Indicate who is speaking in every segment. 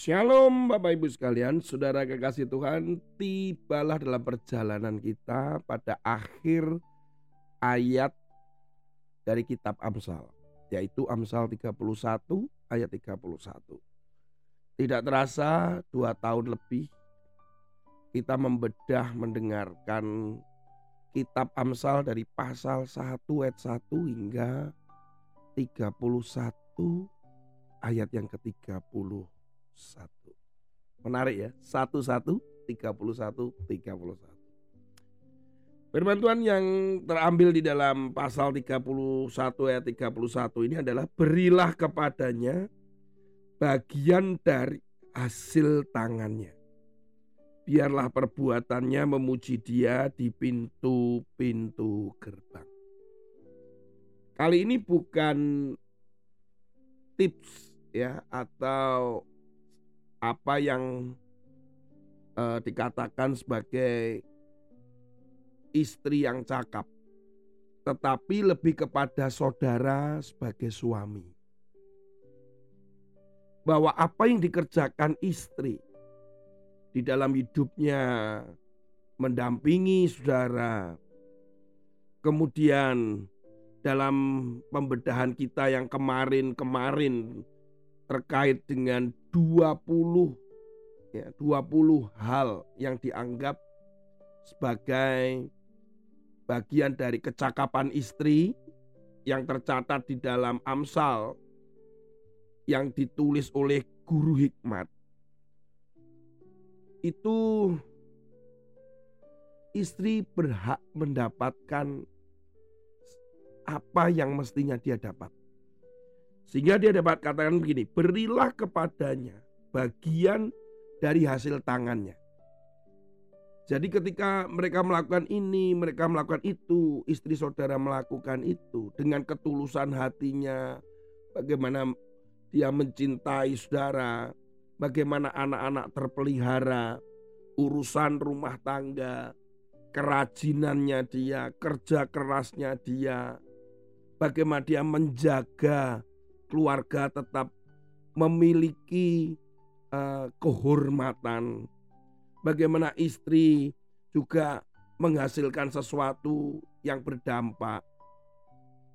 Speaker 1: Shalom Bapak Ibu sekalian, Saudara kekasih Tuhan, tibalah dalam perjalanan kita pada akhir ayat dari kitab Amsal, yaitu Amsal 31 ayat 31. Tidak terasa dua tahun lebih kita membedah mendengarkan kitab Amsal dari pasal 1 ayat 1 hingga 31 ayat yang ke-30 satu. Menarik ya, satu tiga puluh satu tiga puluh satu. Firman Tuhan yang terambil di dalam pasal 31 ayat 31 ini adalah berilah kepadanya bagian dari hasil tangannya. Biarlah perbuatannya memuji dia di pintu-pintu gerbang. Kali ini bukan tips ya atau apa yang uh, dikatakan sebagai istri yang cakap, tetapi lebih kepada saudara sebagai suami. Bahwa apa yang dikerjakan istri di dalam hidupnya mendampingi saudara, kemudian dalam pembedahan kita yang kemarin-kemarin terkait dengan 20 ya 20 hal yang dianggap sebagai bagian dari kecakapan istri yang tercatat di dalam Amsal yang ditulis oleh guru hikmat itu istri berhak mendapatkan apa yang mestinya dia dapat. Sehingga dia dapat katakan begini, berilah kepadanya bagian dari hasil tangannya. Jadi ketika mereka melakukan ini, mereka melakukan itu, istri saudara melakukan itu dengan ketulusan hatinya, bagaimana dia mencintai saudara, bagaimana anak-anak terpelihara, urusan rumah tangga, kerajinannya dia, kerja kerasnya dia, bagaimana dia menjaga keluarga tetap memiliki uh, kehormatan. Bagaimana istri juga menghasilkan sesuatu yang berdampak.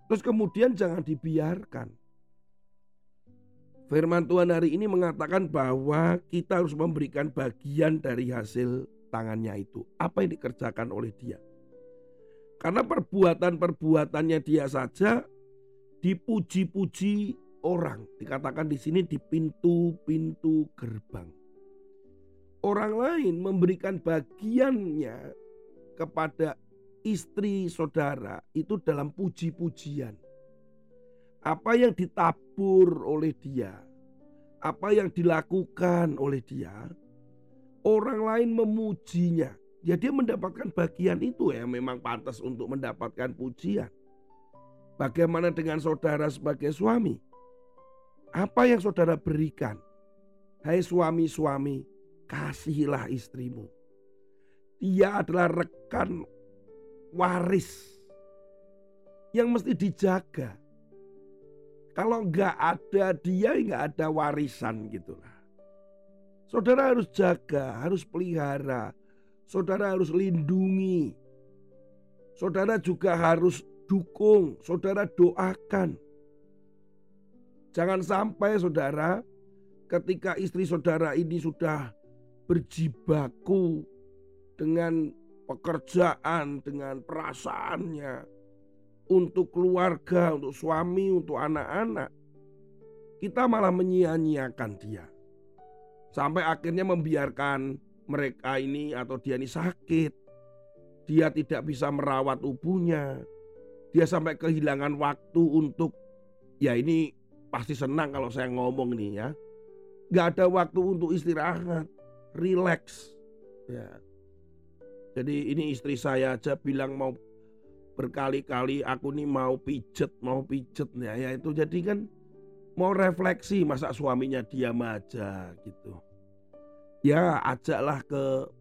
Speaker 1: Terus kemudian jangan dibiarkan. Firman Tuhan hari ini mengatakan bahwa kita harus memberikan bagian dari hasil tangannya itu. Apa yang dikerjakan oleh dia. Karena perbuatan-perbuatannya dia saja dipuji-puji orang. Dikatakan di sini di pintu-pintu gerbang. Orang lain memberikan bagiannya kepada istri saudara itu dalam puji-pujian. Apa yang ditabur oleh dia, apa yang dilakukan oleh dia, orang lain memujinya. Ya dia mendapatkan bagian itu ya memang pantas untuk mendapatkan pujian. Bagaimana dengan saudara sebagai suami? Apa yang saudara berikan? Hai suami-suami, kasihilah istrimu. Dia adalah rekan waris yang mesti dijaga. Kalau nggak ada dia, nggak ada warisan gitulah. Saudara harus jaga, harus pelihara. Saudara harus lindungi. Saudara juga harus dukung, saudara doakan. Jangan sampai saudara ketika istri saudara ini sudah berjibaku dengan pekerjaan, dengan perasaannya untuk keluarga, untuk suami, untuk anak-anak. Kita malah menyia-nyiakan dia. Sampai akhirnya membiarkan mereka ini atau dia ini sakit. Dia tidak bisa merawat tubuhnya. Dia sampai kehilangan waktu untuk ya ini pasti senang kalau saya ngomong nih ya. Gak ada waktu untuk istirahat, relax. Ya. Jadi ini istri saya aja bilang mau berkali-kali aku nih mau pijet, mau pijet ya, ya itu jadi kan mau refleksi masa suaminya diam aja gitu. Ya ajaklah ke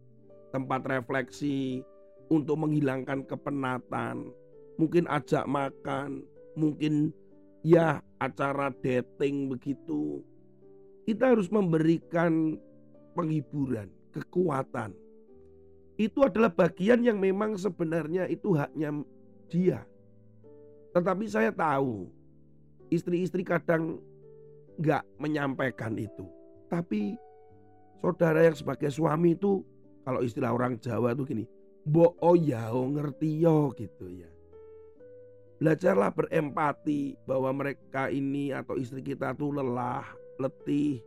Speaker 1: tempat refleksi untuk menghilangkan kepenatan. Mungkin ajak makan, mungkin ya acara dating begitu Kita harus memberikan penghiburan, kekuatan. Itu adalah bagian yang memang sebenarnya itu haknya dia. Tetapi saya tahu istri-istri kadang nggak menyampaikan itu. Tapi saudara yang sebagai suami itu kalau istilah orang Jawa itu gini, bo oh ya oh ngerti yo gitu ya. Belajarlah berempati bahwa mereka ini atau istri kita tuh lelah, letih.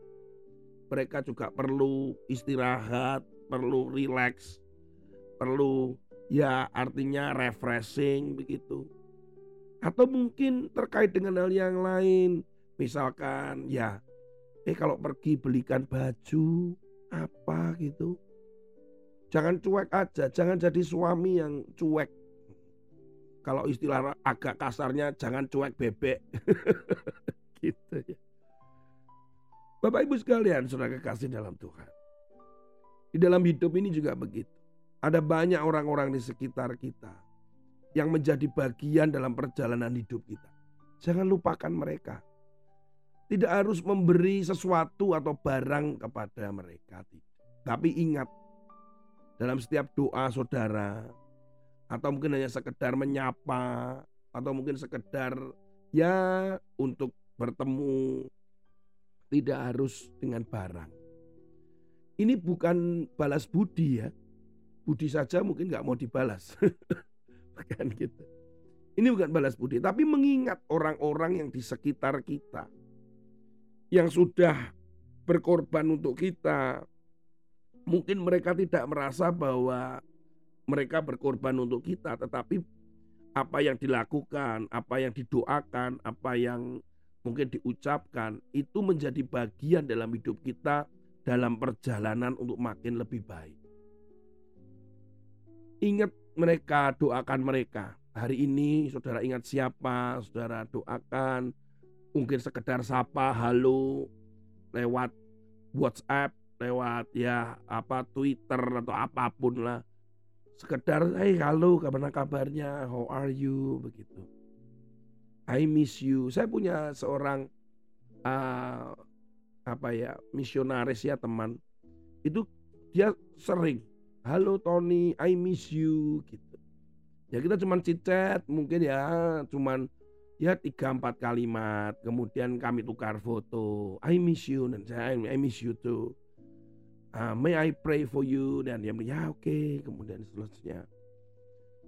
Speaker 1: Mereka juga perlu istirahat, perlu rileks, perlu ya artinya refreshing begitu. Atau mungkin terkait dengan hal yang lain. Misalkan ya eh kalau pergi belikan baju apa gitu. Jangan cuek aja, jangan jadi suami yang cuek kalau istilah agak kasarnya jangan cuek bebek. gitu ya. Bapak Ibu sekalian, saudara kekasih dalam Tuhan. Di dalam hidup ini juga begitu. Ada banyak orang-orang di sekitar kita yang menjadi bagian dalam perjalanan hidup kita. Jangan lupakan mereka. Tidak harus memberi sesuatu atau barang kepada mereka. Tapi ingat, dalam setiap doa saudara, atau mungkin hanya sekedar menyapa atau mungkin sekedar ya untuk bertemu tidak harus dengan barang. Ini bukan balas budi ya. Budi saja mungkin nggak mau dibalas. bukan gitu. Ini bukan balas budi, tapi mengingat orang-orang yang di sekitar kita yang sudah berkorban untuk kita. Mungkin mereka tidak merasa bahwa mereka berkorban untuk kita, tetapi apa yang dilakukan, apa yang didoakan, apa yang mungkin diucapkan itu menjadi bagian dalam hidup kita dalam perjalanan untuk makin lebih baik. Ingat mereka, doakan mereka. Hari ini saudara ingat siapa, saudara doakan. Mungkin sekedar sapa, halo, lewat WhatsApp, lewat ya apa Twitter atau apa pun lah sekedar hey halo kabar kabarnya? How are you? Begitu. I miss you. Saya punya seorang uh, apa ya misionaris ya teman. Itu dia sering halo Tony I miss you gitu. Ya kita cuman cicet mungkin ya cuman ya tiga empat kalimat. Kemudian kami tukar foto I miss you dan saya I miss you too uh, may I pray for you? Dan dia bilang ya oke. Okay. kemudian seterusnya.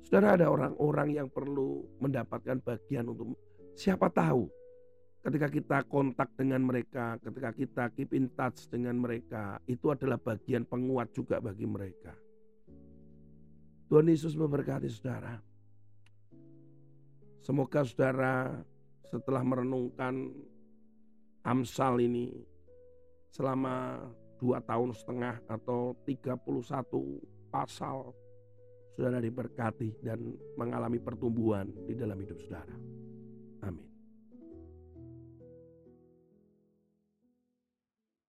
Speaker 1: Saudara ada orang-orang yang perlu mendapatkan bagian untuk siapa tahu ketika kita kontak dengan mereka ketika kita keep in touch dengan mereka itu adalah bagian penguat juga bagi mereka. Tuhan Yesus memberkati saudara. Semoga saudara setelah merenungkan Amsal ini selama dua tahun setengah atau 31 pasal saudara diberkati dan mengalami pertumbuhan di dalam hidup saudara. Amin.